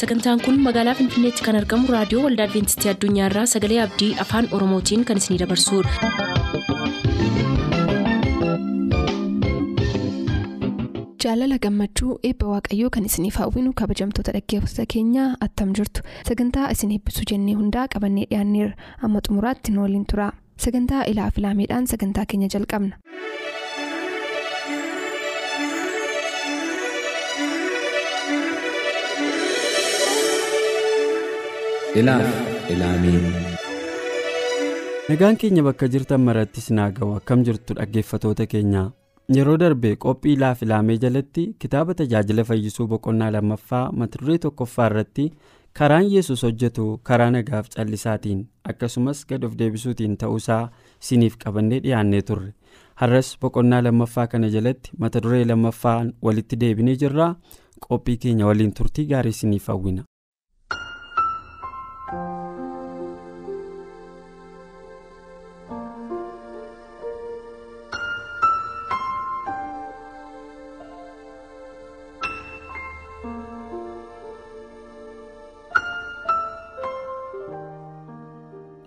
sagantaan kun magaalaa finfinneetti kan argamu raadiyoo waldaa adventistii addunyaarraa sagalee abdii afaan oromootiin kan isinidabarsudha. jaalala gammachuu eebba waaqayyoo kan isiniif hawwinu kabajamtoota dhaggeeffattoota keenyaa attam jirtu sagantaa isin eebbisuu jennee hundaa qabannee dhiyaanneerra amma xumuraatti nu waliin tura sagantaa ilaa filaameedhaan sagantaa keenya jalqabna. Ilaaf ilaamee nagaan keenya bakka jirtan maratti sinaa ga'u akkam jirtu dhaggeeffatoota keenya. Yeroo darbe qophii ilaaf ilaamee jalatti kitaaba tajaajila fayyisuu boqonnaa lammaffaa mata duree tokkoffaa irratti karaan yesus hojjetu karaa nagaaf callisaatiin akkasumas gad of deebisuutiin ta'uusaa isiniif qabannee dhiyaannee turre. Har'as boqonnaa lammaffaa kana jalatti mata duree lammaffaan walitti deebinee jirraa? Qophii keenya waliin turtii gaarii isiniif hawwina.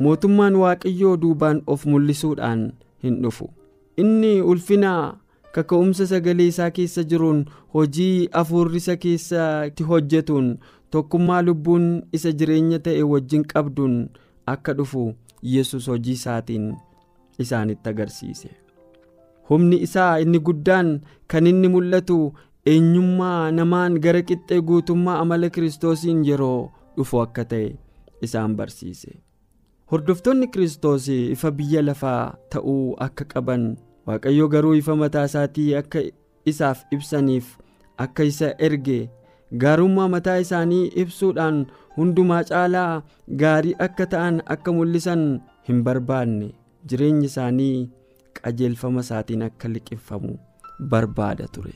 Mootummaan waaqayyoo duubaan of mul'isuudhaan hin dhufu inni ulfinaa kaka'umsa sagalee isaa keessa jiruun hojii hafuurri isa keessatti hojjetuun tokkummaa lubbuun isa jireenya ta'e wajjin qabduun akka dhufu yesus hojii isaatiin isaanitti agarsiise humni isaa inni guddaan kan inni mul'atu eenyummaa namaan gara qixxee guutummaa amala kiristoosiin yeroo dhufu akka ta'e isaan barsiise. Hordoftoonni kiristoos ifa biyya lafaa ta'uu akka qaban waaqayyo garuu ifa mataa isaatii akka isaaf ibsaniif akka isa erge gaarummaa mataa isaanii ibsuudhaan hundumaa caalaa gaarii akka ta'an akka mul'isan hin barbaanne. Jireenyi isaanii qajeelfama isaatiin akka liqimfamu barbaada ture.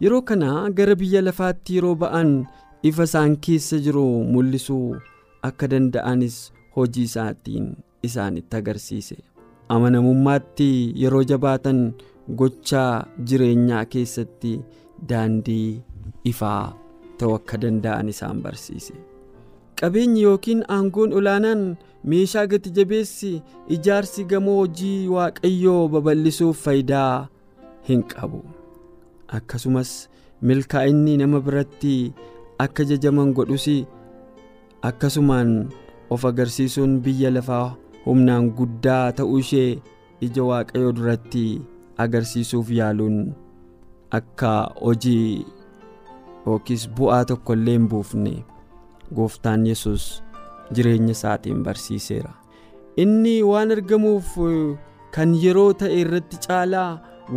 Yeroo kana gara biyya lafaatti yeroo ba'an ifa isaan keessa jiru mul'isuu akka danda'anis hojii isaatiin isaanitti agarsiise amanamummaatti yeroo jabaatan gochaa jireenyaa keessatti daandii ifaa ta'uu akka danda'an isaan barsiise. Qabeenyi yookiin aangoon olaanaan meeshaa gati jabeessi ijaarsi gamoo hojii waaqayyoo babal'isuuf faayidaa hin qabu. Akkasumas milkaa'inni nama biratti akka jajaman godhus akkasumaan of agarsiisuun biyya lafaa humnaan guddaa ta'uu ishee ija waaqayyoo duratti agarsiisuuf yaaluun akka hojii yookiis bu'aa tokko illee hin buufne gooftaan yesus jireenya isaatiin barsiiseera inni waan argamuuf kan yeroo ta'e irratti caalaa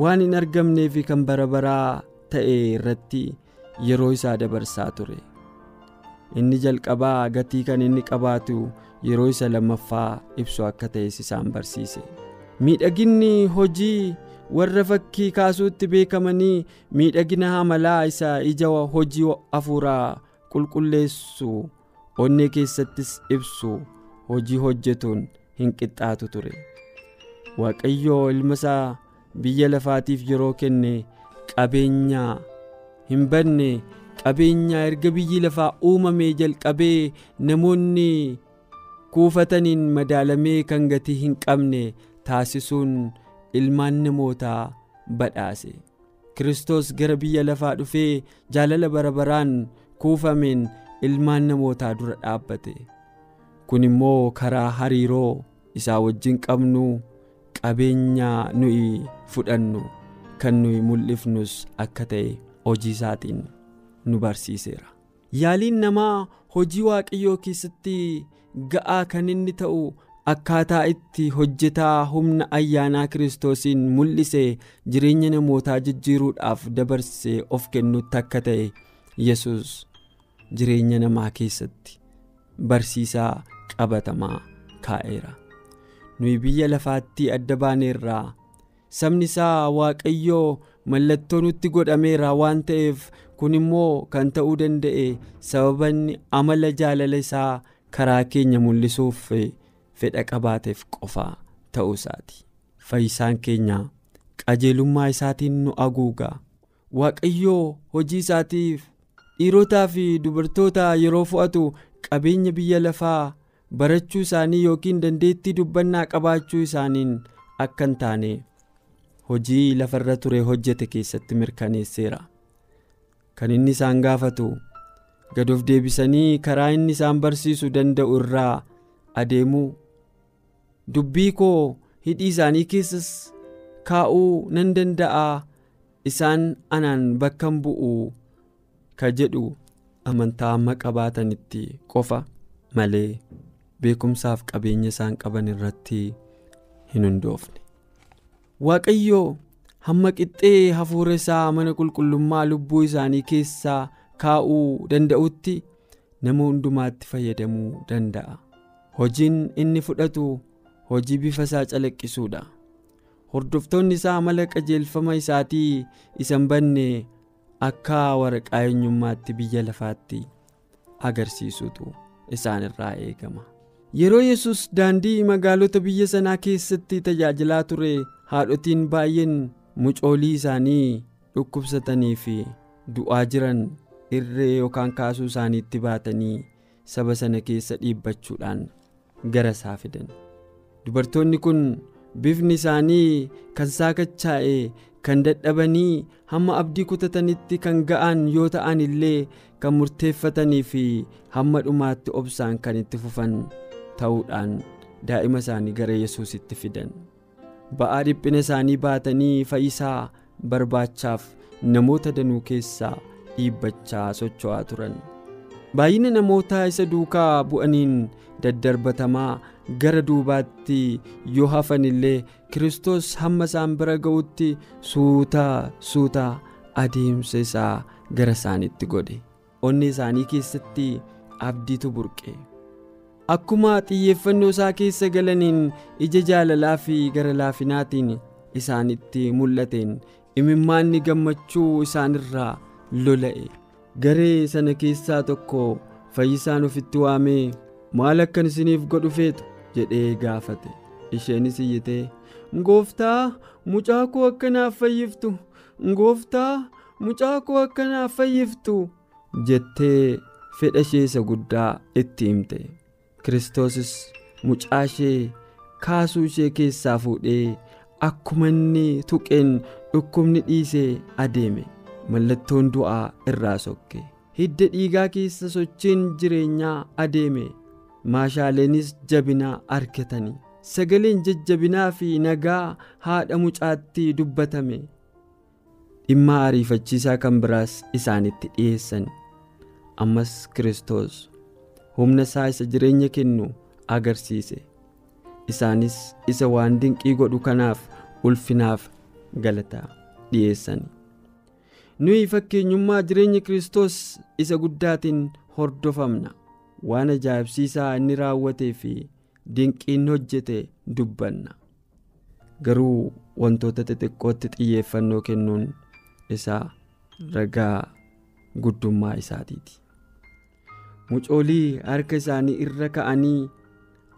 waan hin argamnee fi kan bara baraa ta'e irratti yeroo isaa dabarsaa ture. Inni jalqabaa gatii kan inni qabaatu yeroo isa lammaffaa ibsu akka ta'es isaan barsiise. Miidhaginni hojii warra fakkii kaasuutti beekamanii miidhagina amalaa isa ija hojii hafuuraa qulqulleessu onnee keessattis ibsu hojii hojjetuun hin qixxaatu ture. Waaqayyoo ilma isaa biyya lafaatiif yeroo kenne qabeenya hin banne qabeenya erga biyyi lafaa uumamee jalqabee namoonni kuufataniin madaalamee kan gatii hin qabne taasisuun ilmaan namootaa badhaase kiristoos gara biyya lafaa dhufee jaalala bara baraan kuufameen ilmaan namootaa dura dhaabbate kun immoo karaa hariiroo isaa wajjin qabnu qabeenya nuyi fudhannu kan nuyi mul'ifnus akka ta'e hojii isaatiin. Nu barsiiseera yaaliin namaa hojii waaqayyoo keessatti ga'aa kan inni ta'u akkaataa itti hojjetaa humna ayyaanaa kiristoosiin mul'ise jireenya namootaa jijjiiruudhaaf dabarsee of kennutti akka ta'e yesus jireenya namaa keessatti barsiisaa qabatamaa kaa'eera. Nuyi biyya lafaatti adda baaneerraa sabni isaa waaqayyoo mallattoo nutti godhameera waan ta'eef kun immoo kan ta'uu danda'e sababanni amala jaalala isaa karaa keenya mul'isuuf fedha qabaateef qofaa ta'uu isaati. Fayyisaan keenya qajeelummaa isaatiin nu haguuga waaqayyoo hojii isaatiif dhiirotaa fi dubartoota yeroo fo'atu qabeenya biyya lafaa barachuu isaanii yookiin dandeettii dubbannaa qabaachuu isaaniin akka hin taane hojii lafarra ture hojjete keessatti mirkaneesseera kan inni isaan gaafatu. Gad of deebisanii karaa inni isaan barsiisuu danda'u irraa adeemuu dubbii koo hidhii isaanii keessas kaa'uu nan danda'a. Isaan anaan bakka hin bu'u ka jedhu amantaa amma qabaatanitti qofa. Malee beekumsaaf qabeenya isaan qaban irratti hin hundoofne. waaqayyo hamma qixxee hafuura isaa mana qulqullummaa lubbuu isaanii keessaa kaa'uu danda'utti nama hundumaatti fayyadamuu danda'a. Hojiin inni fudhatu hojii bifa isaa calaqqisuudha. Hordoftoonni isaa amala qajeelfama isaatii isan banne akka waraqaa eenyummaatti biyya lafaatti agarsiisutu isaan irraa eegama. Yeroo yesus daandii magaalota biyya sanaa keessatti tajaajilaa ture haadhotiin baay'een mucoolii isaanii dhukkubsatanii fi du'aa jiran irree yookaan kaasuu isaaniitti baatanii saba sana keessa dhiibbachuudhaan gara isaa fidan. Dubartoonni kun bifni isaanii kan saakachaa'e kan dadhabanii hamma abdii kutatanitti kan ga'an yoo ta'an illee kan murteeffatanii fi hamma dhumaatti obsaan kan itti fufan ta'uudhaan daa'ima isaanii gara yesuusitti fidan ba'aa dhiphina isaanii baatanii fayyisaa barbaachaaf namoota danuu keessaa dhiibbachaa socho'aa turan. Baay'ina namoota isa duukaa bu'aniin daddarbatamaa gara duubaatti yoo hafan illee kiristoos hamma isaan bira ga'utti suutaa suutaa adeemsa isaa gara isaanitti godhe. Onni isaanii keessatti abdiitu burqe akkuma xiyyeeffannoo isaa keessa galaniin ija jaalalaa fi gara laafinaatiin isaanitti mul'ateen imimmaanni gammachuu isaanirraa lola'e. Garee sana keessaa tokko fayyisaan ofitti waamee maal akkan isiniif godhu feetu? jedhee gaafate. Isheenis iyyitee gooftaa mucaa koo akkanaaf fayyiftu. Gooftaa mucaa koo akkanaaf fayyiftu jettee fedha ishee isa guddaa itti himte kiristoosis mucaa ishee kaasuu ishee keessaa fuudhee akkuma inni tuqeen dhukkubni dhiisee adeeme mallattoon du'aa irraa sokke. Hidda dhiigaa keessa sochiin jireenyaa adeeme maashaaleenis jabinaa argatanii sagaleen jajjabinaa fi nagaa haadha mucaatti dubbatame dhimma ariifachiisaa kan biraas isaanitti dhiyeessan. Ammas kiristoos humna isaa isa jireenya kennu agarsiise. Isaanis isa waan dinqii godhu kanaaf ulfinaaf galata dhiyeessan nuyi fakkeenyummaa jireenya kiristoos isa guddaatiin hordofamna. Waan ajaa'ibsiisaa inni raawwatee fi dinqiin hojjete dubbanna. Garuu wantoota xixiqqootti xiyyeeffannoo kennuun isaa ragaa guddummaa isaatiiti mucoolii harka isaanii irra ka'anii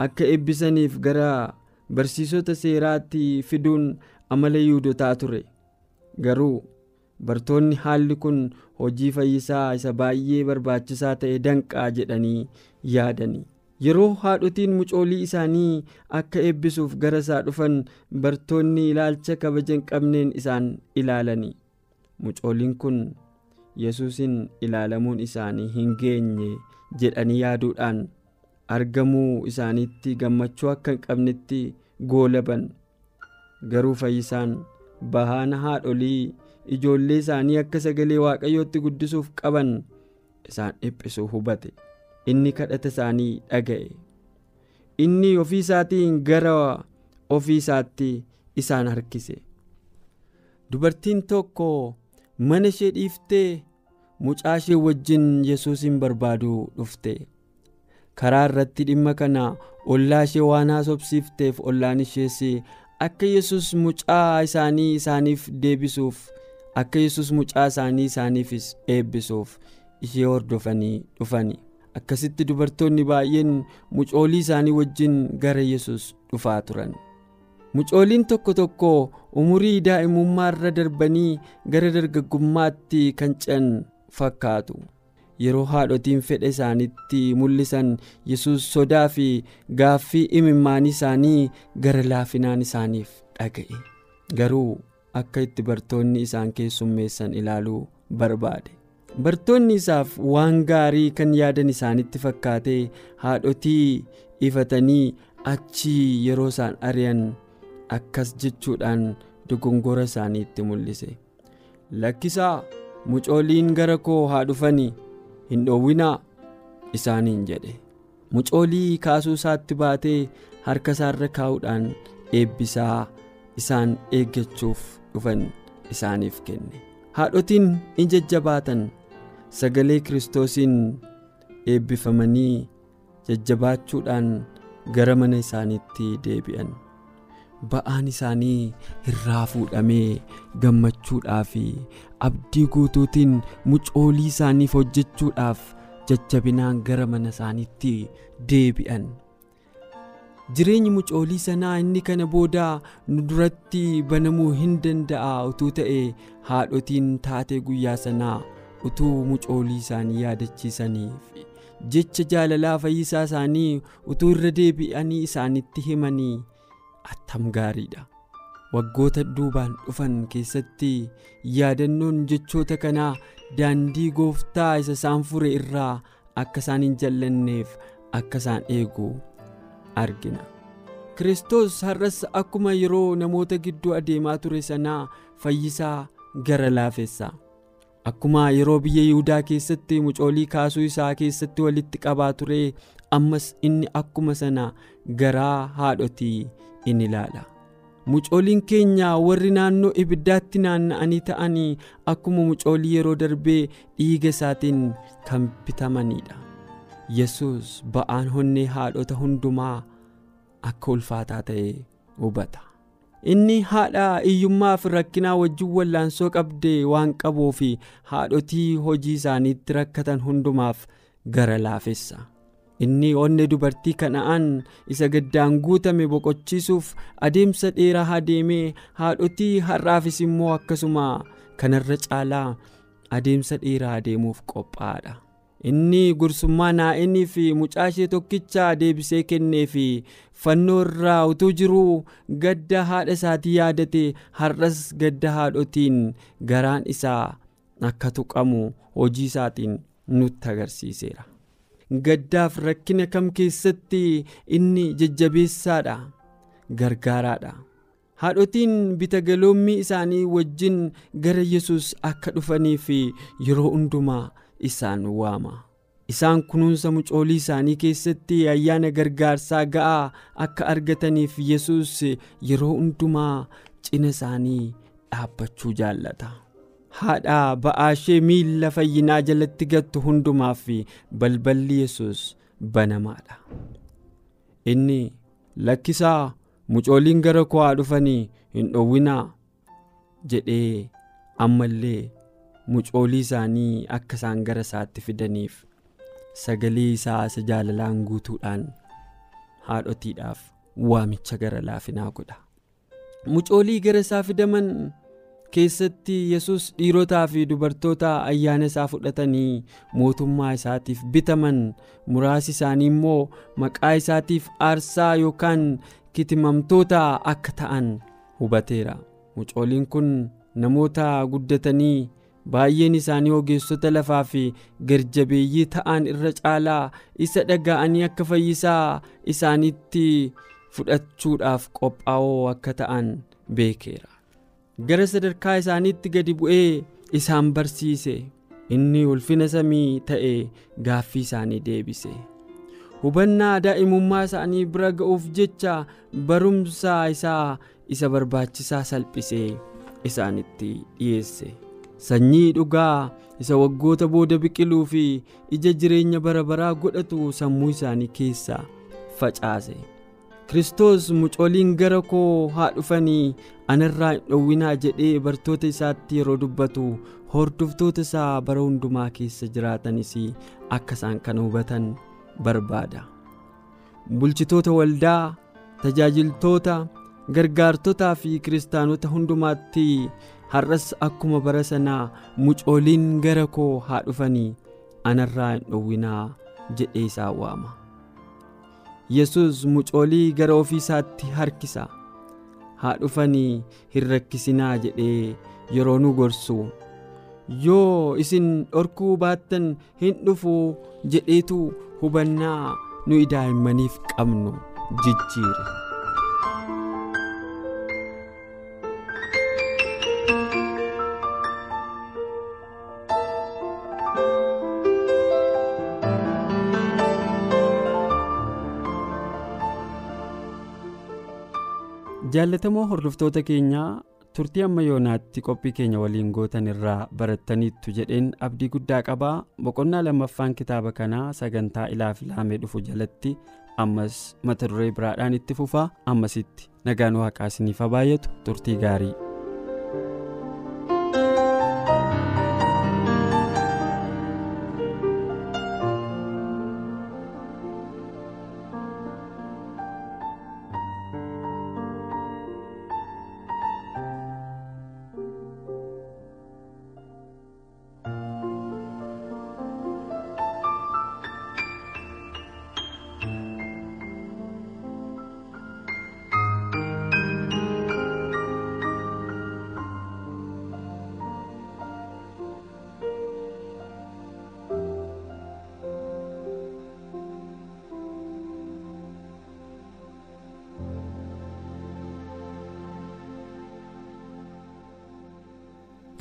akka eebbisaniif gara barsiisota seeraatti fiduun amala yihudotaa ture. Garuu bartoonni haalli kun hojii fayyisaa isa baay'ee barbaachisaa ta'e danqaa jedhanii yaadanii. Yeroo haadhotiin mucoolii isaanii akka eebbisuuf gara isaa dhufan bartoonni ilaalcha kabaja hin qabneen isaan ilaalanii. Mucooliin kun yesuusin ilaalamuun isaanii hin geenye jedhanii yaaduudhaan argamuu isaaniitti gammachuu akka hin qabnetti goolaban. Garuu fayyisaan bahaana haadholii ijoollee isaanii akka sagalee waaqayyootti guddisuuf qaban isaan dhiphisuu hubate. Inni kadhata isaanii dhaga'e. Inni ofii isaatiin gara ofii isaatti isaan harkise. Dubartiin tokko mana ishee dhiiftee mucaa ishee wajjin yesuusin barbaaduu dhufte. Karaa irratti dhimma kana ollaa ishee waan haasofsiifteef ollaan ishees akka yesus mucaa isaanii isaaniif deebisuuf akka yesus mucaa isaanii isaaniifis eebbisuuf ishee hordofanii dhufani. Akkasitti dubartoonni baay'een mucoolii isaanii wajjin gara yesus dhufaa turan. Mucooliin tokko tokko umurii daa'imummaa irra darbanii gara dargaggummaatti kan ce'an fakkaatu. Yeroo haadhotiin fedha isaanitti mul'isan yesus sodaa fi gaaffii imimmaanii isaanii gara laafinaan isaaniif dhaga'e. Garuu akka itti bartoonni isaan keessummeessan ilaaluu barbaade. Bartoonni isaaf waan gaarii kan yaadan isaanitti fakkaatee haadhotii ifatanii achii yeroo isaan ari'an akkas jechuudhaan dogongora isaaniitti mul'ise. Lakkisaa mucooliin gara koo haa dhufanii? Hin dhoowwinaa isaaniin jedhe. Mucoolii kaasuu isaatti baatee harka isaarra kaa'uudhaan eebbisaa isaan eeggachuuf dhufan isaaniif kenne. Haadhotiin in jajjabaatan. Sagalee kiristoosiin eebbifamanii jajjabaachuudhaan gara mana isaaniitti deebi'an ba'aan isaanii irraa fuudhamee gammachuudhaa abdii guutuutiin mucoolii isaaniif hojjechuudhaaf jajjabinaan gara mana isaaniitti deebi'an. Jireenyi mucoolii sanaa inni kana booda nu duratti banamuu hin danda'a. Utuu ta'e haadhotiin taatee guyyaa sanaa utuu mucoolii isaanii yaadachiisaniif. Jecha jaalalaa fayyisaa isaanii utuu irra deebi'anii isaanitti himanii attam gaariidha. Waggoota duubaan dhufan keessatti yaadannoon jechoota kanaa daandii gooftaa isa isaan fure irraa akka isaan hin jallanneef akka isaan eegu argina. Kiristoos har'as akkuma yeroo namoota gidduu adeemaa ture sanaa fayyisaa gara laafessa. Akkuma yeroo biyya yihudaa keessatti mucoolii kaasuu isaa keessatti walitti qabaa ture ammas inni akkuma sana garaa haadhotii in ilaala. Mucooliin keenya warri naannoo ibiddaatti naanna'anii ta'anii akkuma mucoolii yeroo darbee dhiiga isaatiin kan bitamanidha yesus ba'aan honnee haadhota hundumaa akka ulfaataa ta'e hubata. Inni haadha hiyyummaaf rakkinaa wajjin wallaansoo qabde waan qabuuf haadhotii hojii isaaniitti rakkatan hundumaaf gara laafessa inni onne dubartii kana'aan isa gaddaan guutame boqochiisuuf adeemsa dheeraa adeemee haadhotii har'aafis immoo akkasuma kanarra caalaa adeemsa dheeraa adeemuuf qophaa'aadha inni gursummaa naa'inii fi mucaashee tokkicha deebisee kennee fi fannoo irraa utuu jiruu gadda haadha isaatii yaadate har'as gadda haadhotiin garaan isaa akka tuqamu hojii isaatiin nutti agarsiiseera. Gaddaaf rakkina kam keessatti inni jajjabeessaadha gargaaraadha haadhotiin bitagaloommii isaanii wajjin gara yesus akka dhufaniif yeroo hundumaa isaan waama isaan kunuunsa mucoolii isaanii keessatti ayyaana gargaarsaa ga'aa akka argataniif yesus yeroo hundumaa cina isaanii dhaabbachuu jaallata. Haadha ba'aa ishee miilla fayyinaa jalatti gattu hundumaaf balballi yesus banamaadha inni lakkisaa mucooliin gara koo haa dhufanii hin dhowwinaa jedhee ammallee mucoolii isaanii akka isaan gara isaatti fidaniif sagalee isaa isa jaalalaan guutuudhaan haadhotiidhaaf waamicha gara laafinaa godha. Mucoolii gara isaa fidaman keessatti yesus dhiirotaa fi dubartoota ayyaana isaa fudhatanii mootummaa isaatiif bitaman muraasi isaanii immoo maqaa isaatiif aarsaa yookaan kitimamtoota akka ta'an hubateera mucooliin kun namoota guddatanii baay'een isaanii ogeessota lafaa fi garjabeeyyii ta'an irra caalaa isa dhaga'anii akka fayyisaa isaaniitti fudhachuudhaaf qophaa'oo akka ta'an beekeera. Gara sadarkaa isaaniitti gadi bu'ee isaan barsiise. Inni ulfina samii ta'e gaaffii isaanii deebise. Hubannaa daa'imummaa isaanii bira ga'uuf jecha barumsa isaa isa barbaachisaa salphisee isaanitti dhiyeesse. Sanyii dhugaa isa waggoota booda biqiluu fi ija jireenya bara baraa godhatu sammuu isaanii keessa facaase. Kiristoos mucooliin gara koo haa dhufanii anarraa hin dhowwinaa jedhee bartoota isaatti yeroo dubbatu hordoftoota isaa bara hundumaa keessa jiraatanis akka isaan kana hubatan barbaada. Bulchitoota waldaa, tajaajiltoota, gargaartotaa fi kiristaanota hundumaatti har'as akkuma bara sanaa mucooliin gara koo haa dhufanii anarraa hin dhowwinaa jedhee isaan waama yesus mucoolii gara ofii isaatti harkisa haa dhufanii hin rakkisinaa jedhee yeroo nu gorsu yoo isin dhorkuu baattan hin dhufu jedheetu hubannaa nuyi daa'immaniif qabnu jijjiire. Jaallatamoo hordoftoota keenyaa turtii amma yoonaatti qophii keenya waliin gootan irraa barattaniittu jedheen abdii guddaa qabaa boqonnaa lammaffaan kitaaba kanaa sagantaa ilaaf ilaamee dhufu jalatti ammas mata duree biraadhaan itti fufaa ammasitti nagaan waaqaa isiniif baay'atu turtii gaarii.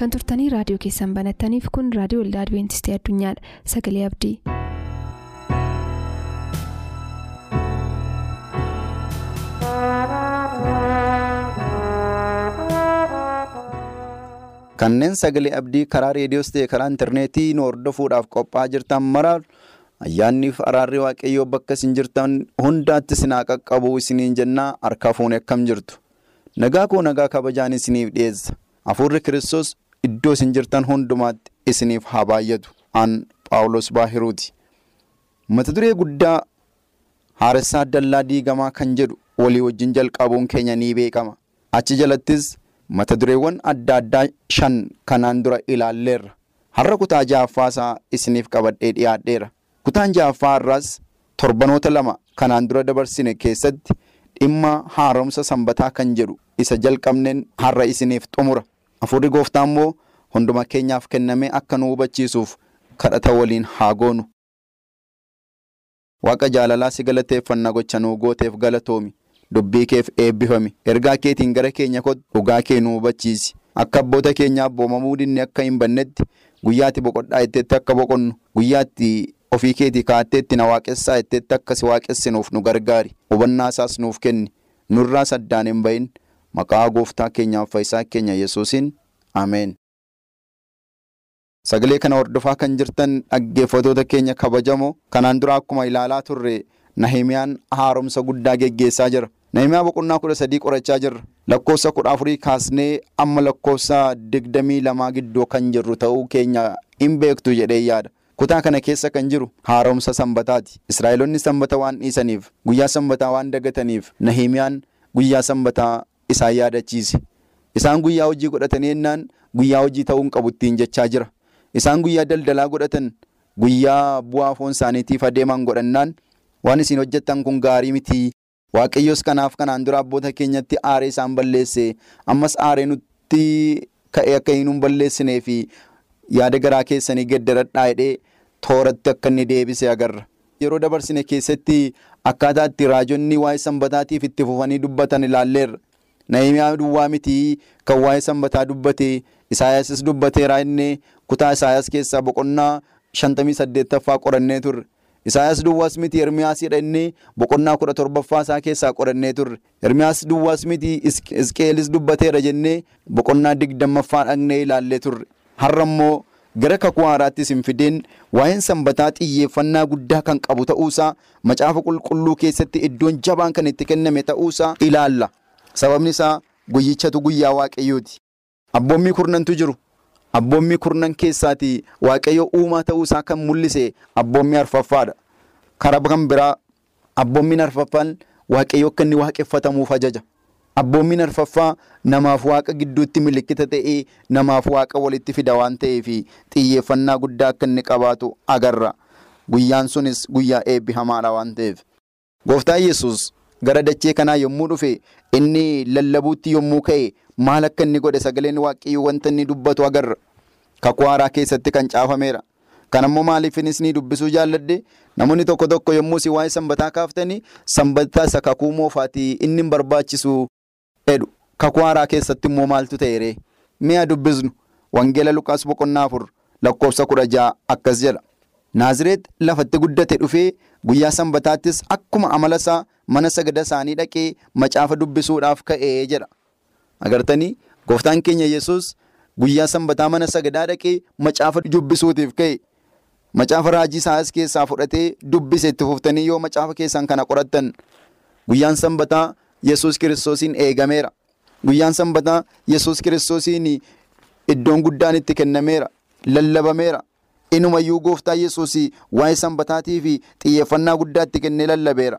Kan turtanii raadiyoo keessan banattaniif kun raadiyoo waldaa adventistii addunyaadha sagalee abdii. kanneen sagalee abdii karaa reediyoos ta'e karaa intarneetii nu hordofuudhaaf qophaa'aa jirtan maraal. Ayyaanniif araarri waaqayyoo bakka isin jirtan hundaatti isin haa qaqqabu isiniin jennaa harka fuune akkam jirtu. Nagaa koo nagaa kabajaan isiniif dhiyeessa. Hafuurri kiristoos iddoo isin jirtan hundumaatti isiniif haa baay'atu. Aan paawulos baahiruuti. Mata duree guddaa haaressaa dallaa diigamaa kan jedhu walii wajjin jalqabuun keenya ni beekama. Achi jalattis mata dureewwan adda addaa shan kanaan dura ilaalleerra. Har'a kutaa ja'affaasaa isiniif qabadhee dhiyaadheera kutaan ja'affaa irraas torbanoota lama kanaan dura dabarsine keessatti dhimma haaromsa sanbataa kan jedhu isa jalqabneen har'a isiniif xumura hafuurri gooftaa immoo hunduma keenyaaf kennamee akka nu hubachiisuuf kadhata waliin haa goonu. Waaqa jaalalaa si galateeffannaa gocha nuu gooteef galatoomi. Dubbii keef eebbifami. Ergaa keetiin gara keenya kottu dhugaa kee nu hubachiisi. Akka abboota keenyaaf boomamuu dinne akka hin bannetti guyyaatti boqodhaa itteetti akka boqonnu guyyaatti ofii keetii kaatteetti na waaqessaa itteetti akka si waaqessinuuf nu gargaari. Hubannaa isaas nuuf kenni. Nurraas addaan hin bahin. Maqaa gooftaa keenyaaf fayyisaa keenya Yesuusiin. Ameen. Sagalee kana hordofaa kan jirtan dhaggeeffatoota keenya kabajamoo kanaan dura akkuma ilaalaa turre Nahimiyaan haaromsa guddaa geggeessaa jira. Nahimiyaa boqonnaa kudha sadii qorachaa jirra. Lakkoofsa kudha afurii kaasnee amma lakkoofsa digdamii lamaa gidduu kan jirru ta'uu keenya hin beektu jedhee yaada. Kutaa kana keessa kan jiru haaromsa sanbataati. Israa'eloonni sanbata waan dhiisaniif guyyaa sanbataa waan dagataniif Nahimiyaan guyyaa sanbataa isaan yaadachiise. Isaan guyyaa hojii godhatanii jennaan guyyaa hojii ta'uu hin qabu ittiin jechaa jira. Isaan guyyaa daldalaa godhatan guyyaa bu'aa foon isaaniitiif adeeman godhannaan waan isin hojjettan kun gaarii miti. Waaqayyos kanaaf kanaan dura abboota keenyatti aaree isaan balleesse ammas aaree nutti ka'ee akka hin balleessinee fi yaada garaa keessanii geddaradhaa jedhee tooratti akka inni deebise agarra. Yeroo dabarsine keessatti akkaataa itti raajonni waa'ee sanbataatiif itti fufanii dubbatan ilaalleerra. Nahimiyaa duwwaa miti kan waa'ee sanbataa dubbate Isaayaasis dubbateera inni kutaa Isaayaas keessaa boqonnaa shantamii saddeettaffaa qorannee turre. Isaayaas duwwaas miti Ermiyaasidha inni boqonnaa kudha torbaffaa isaa keessaa qorannee turre. Ermiyaas duwwaas miti Isqeelis dubbateera jennee boqonnaa digdammaffaa dhaqnee ilaallee turre. Har'a immoo gara kakuu haaraattis hin fideen waa'een sanbataa xiyyeeffannaa guddaa kan qabu ta'uusaa macaafa qulqulluu keessatti iddoon jabaan kan itti kenname ta'uusaa ilaalla. Sababni isaa guyyichatu guyyaa waaqayyooti. Abboommii kurnantu jiru. Abboommii kurnan keessaati waaqayyo uumaa ta'uusaa kan mul'ise abboommii arfaffaadha. Karaa kan biraa abboommiin arfaffaan waaqayyo akka inni waaqeffatamuuf ajaja. abboommiin arfaffaa namaaf waaqa gidduutti milikkita ta'ee namaaf waaqa walitti fida waan ta'eef xiyyeeffannaa guddaa akka inni qabaatu agarra guyyaan sunis guyyaa eebbi hamaadha waan ta'eef gooftaan yesus gara dachee kanaa yommuu dhufe inni lallabuutti yommuu ka'e maal akka inni godhe sagaleen waaqayyoo wanta inni dubbatu agarra. Kakuu haaraa keessatti kan caafameera. Kan ammoo maaliifinis ni dubbisuu jaalladhe? Namoonni tokko tokko yommuu si waa'ee sanbataa kaaftanii sanbataa isa kakuu moofaatii inni hin barbaachisu jedhu kakuu haaraa keessatti immoo maaltu ta'eere mi'a dubbisnu. Wangeela lukaas boqonnaa afur lakkoofsa kudha ja'a akkas jedha. Naazireet lafatti guddate dhufee guyyaa sanbataattis akkuma amalasaa mana sagada isaanii dhaqee macaafa dubbisuudhaaf ka'ee jedha. Agartanii gooftaan keenya yesus guyyaa sanbataa mana sagadaa dhaqee macaafa dubbisuutiif ka'e. Macaafa raajii isaas keessaa fudhatee dubbise itti fuftanii yoo macaafa keessan kana qorattan guyyaan sanbataa yesus kiristoosiin eegameera. Guyyaan sanbataa yesus kiristoosiin iddoon guddaan itti kennameera. Lallabameera. Inumayyuu gooftaa yesus waa'ee sanbataatii fi xiyyeeffannaa guddaa itti kennee lallabeera.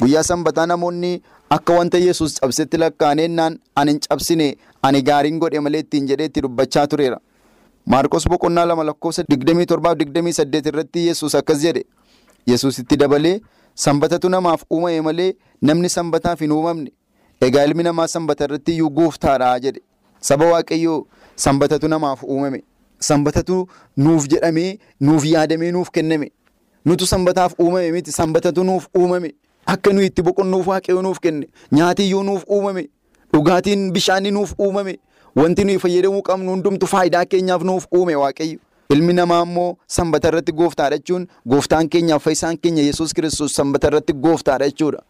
Guyyaa sanbataa namoonni akka wanta yesus cabsetti lakkaa'aneennaan ani hin cabsine ani gaariin godhe malee ittiin jedhee itti dubbachaa tureera. Maarqos boqonnaa lama lakkoofsa 27-28 irratti yesus akkas jedhe yesus itti dabalee sanbatatu namaaf uumame malee namni sanbataaf hin uumamne egaa ilmi namaa sanbata irratti iyyuu gooftaadha jedhe saba waaqayyoo sanbatatu namaaf uumame sanbatatu nuuf jedhamee nuuf yaadamee nuuf kenname nutu sanbataaf uumame miti sanbatatu nuuf uumame akka nuyi itti boqonnuuf waaqayyoo nuuf kenne nyaatiyyuu nuuf uumame dhugaatiin bishaanii nuuf uumame. Wanti nuyi fayyadamuu qabnu hundumtu faayidaa keenyaaf nuuf uume waaqayyo. Ilmi namaa immoo sanbata irratti gooftaadha jechuun gooftaan keenyaaf fayyisaan keenya yesus kiristoos sanbata irratti gooftaadha jechuudha.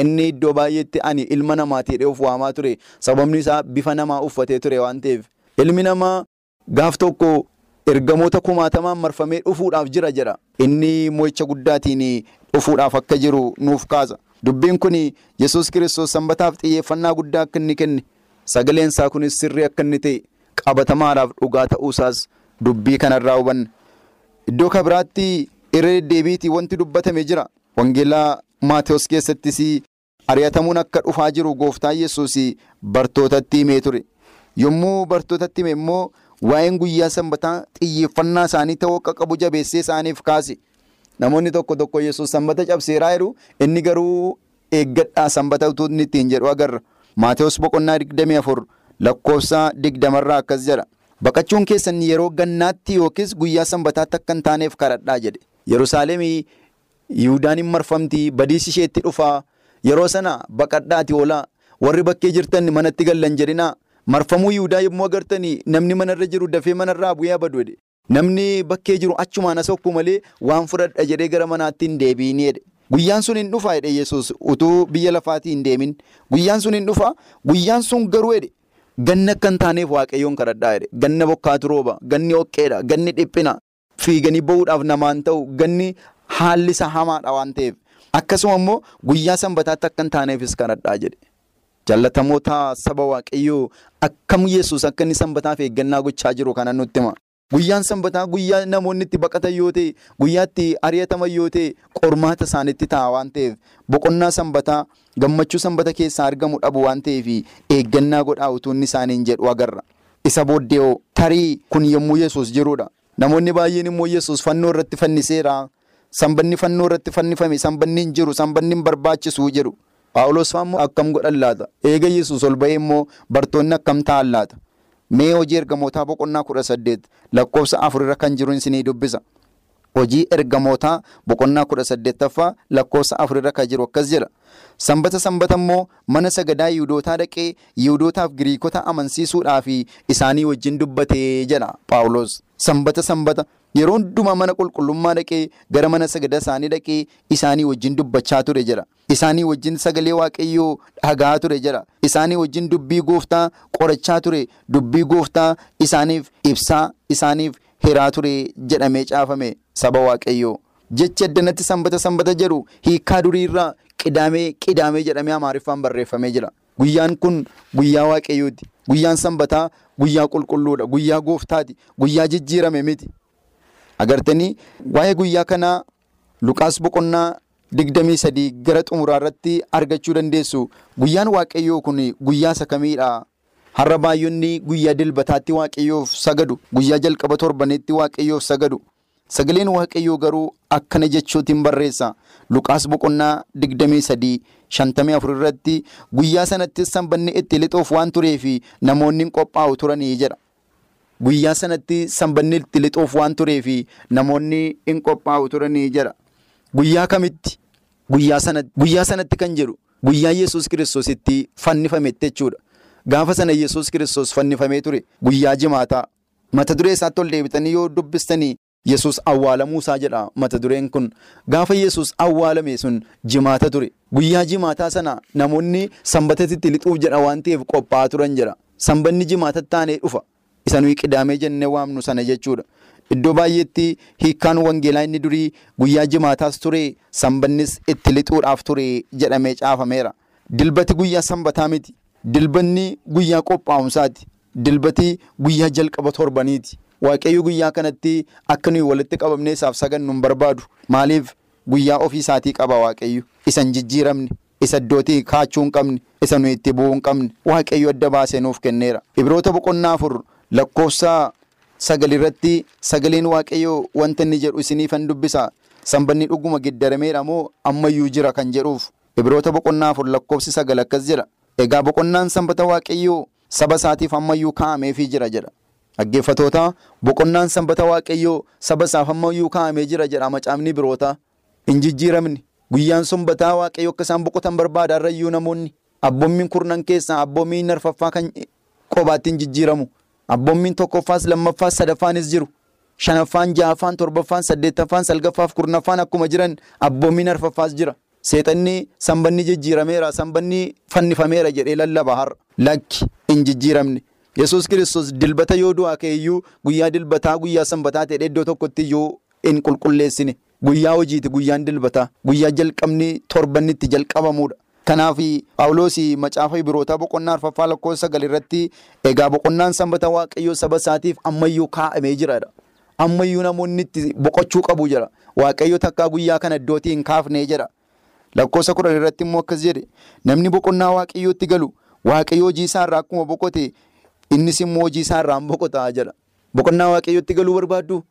Inni iddoo baay'eetti ani ilma namaati jedhee of waamaa ture. Sababni isaa bifa namaa uffatee ture waan ta'eef. Ilmi namaa gaaf tokko ergamoota kumaatamaan marfamee dhufuudhaaf jira jedha. Inni mo'icha guddaatiin dhufuudhaaf akka jiru nuuf kaasa. Dubbiin kun yesus kiristoos sanbataaf xiyyeeffannaa guddaa akka inni kenne. Sagaleen isaa kunis sirrii akka inni ta'e qabatamaadhaaf dhugaa ta'uusaas dubbii kanarraa hubanna. Iddoo kan biraatti irra deddeebiitii wanti dubbatame jira. Wangeelaa Maatewos keessattis ari'atamuun akka dhufaa jiru gooftaan yesus bartootatti himee ture. Yommuu bartootatti hime immoo waa'een guyyaa sanbataa xiyyeeffannaa isaanii ta'uu akka qabu jabeessee isaaniif kaase. Namoonni tokko tokko yesus sanbata cabseeraa jedhu inni garuu eeggadhaa sanbata utuu inni ittiin jedhu agarra. Maatewos boqonnaa digdamii afur lakkoofsa digdamarraa akkas jedha. Baqachuun keessan yeroo gannaatti yookiis guyyaa sanbataatti akka hin taaneef kadhadhaa jedhe. Yerusaalemii Yihuudaan hin marfamti badiis isheetti dhufaa yeroo sana baqadhaati oolaa warri bakkee jirtan manatti gallan jedhinaa marfamuu Yihudaa yommuu agartanii namni manarra jiru dafee manarraa bu'ee badu jedhe. Namni bakkee jiru achumaan asokku malee waan fudhadha jedhee gara manaatti hin deebiinii jedhe. Guyyaan sun hin dhufaa jedhe Yesuus utuu biyya lafaatii hin deemin. Guyyaan sun hin dhufaa guyyaan sun garuu jedhe ganna akka hin taaneef waaqayyoon kadhadhaa jedhe ganna bokkaatu rooba ganni hoqqeedha ganni dhiphina fiiganii bahuudhaaf namaan ta'u ganni haalli isaa hamaadha waan ta'eef akkasuma immoo guyyaa sanbataatti akka hin taaneefis kadhadhaa jedhe. Jaalatamoota saba waaqayyoo akkam Yesuus akka inni sanbataaf eeggannaa gochaa jiru kana nutti hima. Guyyaan sanbataa guyyaa namoonni itti baqatan yoo ta'e guyyaa itti ari'ataman yoo ta'e qormaata isaanitti ta'a waan ta'eef boqonnaa sanbataa gammachuu sanbata keessaa argamu dhabu waan ta'eef eeggannaa godhaa utuu inni isaaniin jedhu agarra. Isa booddee tarii kun yommuu Yesuus jirudha. Namoonni baay'een immoo Yesuus fannoo irratti fanniseera. Sanbanni fannoo irratti fannifame sanbanni hin jiru sanbanni hin barbaachisu jedhu. Paawulos immoo akkam godhan laata? Eega Yesuus ol ba'ee immoo bartoonni akkam ta'an laata? Mee hojii ergamootaa boqonnaa kudha saddeet lakkoofsa afurirra kan jiru isinii dubbisa. Hojii ergamootaa boqonnaa kudha saddeettaffaa lakkoofsa afurirra kan jiru akkas jedha. Sanbata sanbata immoo mana sagadaa Yihuudootaa dhaqee Yihuudootaaf Giriikota amansiisuudhaaf isaanii wajjin dubbatee jedha Paawulos. Sanbata sanbata yeroo hundumaa mana qulqullummaa dhaqee gara mana sagadaa isaanii dhaqee isaanii wajjin dubbachaa ture jedha. Isaanii wajjin sagalee waaqayyoo dhagaa ture jedha. Isaanii wajjin dubbii gooftaa qorachaa ture. Dubbii gooftaa isaaniif ibsaa isaaniif hiraa ture jedhamee caafame saba waaqayyoo. Jechi addanatti sanbata sanbata jedhu hiikaa duriirraa qidaamee qidaamee jedhamee amaariffaan barreeffamee jira. Guyyaan kun guyyaa waaqayyooti. Guyyaan sanbataa guyyaa qulqulluudha. Guyyaa gooftaati. Guyyaa jijjiirame miti. Agartanii waa'ee guyyaa kanaa Luqaas boqonnaa digdamii sadii gara xumuraa irratti argachuu dandeessu guyyaan waaqayyoo kun guyyaa isa kamiidha har'a baay'oonni guyyaa dilbataatti waaqayyoof sagadu guyyaa jalqaba torbanitti waaqayyoof sagadu sagaleen waaqayyoo garuu akkana jechuutiin barreessa luqaas boqonnaa digdamii sadii shantamii afur irratti guyyaa sanatti sanbanni itti lixuuf waan tureef namoonni qophaa'u turanii jedha. Guyyaa sanatti sanbanni itti lixuuf waan tureef namoonni hin qophaa'u turanii jedha. Guyyaa kamitti? Guyyaa sanatti. Kan jedhu guyyaa Yesuus kiristoos itti fannifametti jechuudha. Gaafa sana Yesuus kiristoos fannifamee ture guyyaa jimaataa. Mata duree isaatti ol deebitanii yoo dubbistanii Yesuus awwaalamuu isaa jedha mata dureen kun. Gaafa Yesuus awwaalame sun jimaata ture. Guyyaa jimaataa sana namoonni sanbatatti lixuuf jedha waan ta'eef qophaa'aa turan jedha. Sanbanni jimaatatti taanee dhufa. Isa nuyi qidaamee jennee waamnu sana jechuudha. Iddoo baay'eetti hiikkaan wangeelaa inni durii guyyaa jimaataas ture sanbannis itti lixuudhaaf ture jedhamee caafameera. Dilbati guyyaa sanbataa miti. Dilbanni guyyaa qophaa'umsaati. Dilbati guyyaa jalqaba torbaniiti. Waaqayyo guyyaa kanatti akka nuyi walitti qabamnee isaaf sagannu hin barbaadu. Maaliif guyyaa ofii isaatii qaba Waaqayyo. Isa hin jijjiiramne, isa iddootii kaachuu hin qabne, isa nuyi itti bu'uu hin qabne. Waaqayyo adda baasee nuuf kenneera. Ibroota boqonnaa afur lakkoofsa sagal irratti sagaleen Waaqayyoo wanta inni jedhu isiniifan dubbisa. Sanbanni dhuguma geddarameera moo ammayyuu jira kan jedhuuf. Ibroota boqonnaa afur lakkoofsi sagal akkas jedha. Egaa boqonnaan sanbata Waaqayyoo saba isaatiif ammayyuu kaa'ameefii jira jedha. Dhaggeeffatoota boqonnaan sanbata waaqayyoo saba isaaf ammayyuu kaa'amee jira jedha macaafni biroota. Hin jijjiiramne. Guyyaan sanbataa waaqayyoo akka isaan boqotan barbaada irrayyuu namoonni. Abboommiin kurnan keessaa abboommiin arfaffaa kan kophaatti hin jijjiiramu. Abboommiin tokkoffaas lammaffaas sadaffaanis jiru. Shanaffaan ja'affaan torbaffaan saddeettaffaan salgaffaaf kurnaffaan akkuma jiran abboommiin arfaffaas jira. Seexanni sanbanni jijjiirameera sanbanni fannifameera jedhee lallaba har'a. Lakki hin jijjiiramne. Yesuus kiristoos dilbata yoo du'aa ka'eeyyuu guyyaa dilbataa guyyaa sanbataa ta'e iddoo tokkotti iyyuu hin qulqulleessine guyyaa hojiiti guyyaan dilbataa guyyaa jalqabni torbanni itti jalqabamuudha. Kanaaf Phaawulos macaafa birootaa boqonnaa arfaffaa lakkoofsa sagal irratti egaa boqonnaan sanbata waaqayyoo saba isaatiif ammayyuu kaa'amee jiradha. Ammayyuu namoonni itti boqochuu qabu jedha. Waaqayyo takkaa guyyaa kana iddootii hin kaafnee jedha. Lakkoofsa kudhan irratti immoo akkas jedhe namni boqonnaa waaqayyootti galu waaqayyo hojii isaa irraa akkuma boqote innis immoo hojii isaa irraa hin boqotaa jedha. Boqonnaa waaqayyootti galuu barbaaddu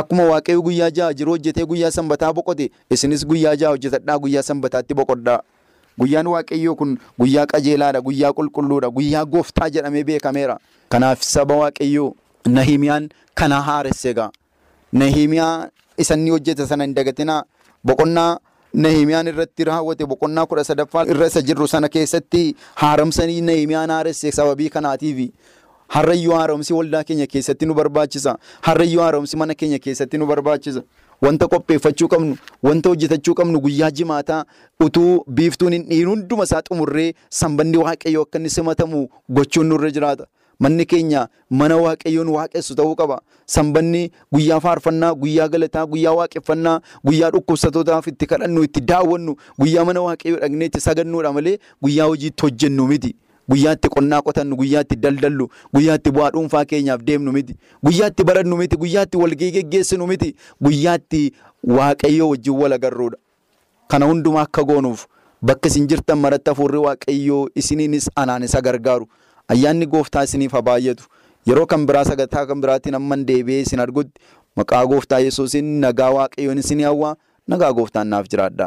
akkuma waaqayyo guyyaa ja'a jiru hojjetee guyyaa sanbataa boqote isinis guyyaa ja'a hojjetadhaa guyyaa sanbataatti boqodhaa. Guyyaan waaqayyoo kun guyyaa qajeelaadha guyyaa qulqulluudha guyyaa gooftaa jedhamee beekameera. Kanaaf saba waaqayyoo Nahimiyaan kana haaresse egaa. Nahimiyaa isa inni hojjete sana hin dagatinaa boqonnaa Nahimiyaan irratti raawwate boqonnaa kudha sadaffaa irra isa jirru sana keessatti haaramsanii Nahimiyaan haaresse sababii kanaatiifi. Harrayyuu haaromsi waldaa keenya keessatti nu barbaachisa. Harrayyuu haaromsi mana keenya keessatti nu barbaachisa. Wanta qopheeffachuu qabnu, wanta hojjetachuu qabnu guyyaa jimaataa utuu biiftuun hin dhiin hunduma isaa xumurree sanbanni waaqayyoo akka inni simatamu gochuun nurra jiraata. Manni keenya mana waaqayyoon waaqessu ta'uu qaba. Sanbanni guyyaa faarfannaa, guyyaa galataa, guyyaa waaqeffannaa, guyyaa dhukkubsatootaaf itti kadhannu, itti daawwannu, guyyaa mana waaqayyoo dhaqnee itti sagannuudha malee guyyaa hojiitti hojjennu miti. Guyyaa itti qonnaa qotannu, guyyaa itti daldallu, guyyaa itti bu'aa dhuunfaa keenyaaf deemnu miti. Guyyaa itti barannu miti, guyyaa itti walgahii geggeessinu miti, guyyaa itti waaqayyoo wajjin wal agarruudha. Kana hundumaa akka goonuuf bakka isin jirtan maratti hafuurri waaqayyoo isiniinis anaan isa gargaaru. Ayyaanni gooftaa isiniif haa baay'atu. Yeroo kan biraa sagantaa kan biraatiin amman deebi'ee isin argutti maqaa gooftaa yesuusin nagaa waaqayyoon isin hawwaa nagaa gooftaan naaf jiraadha.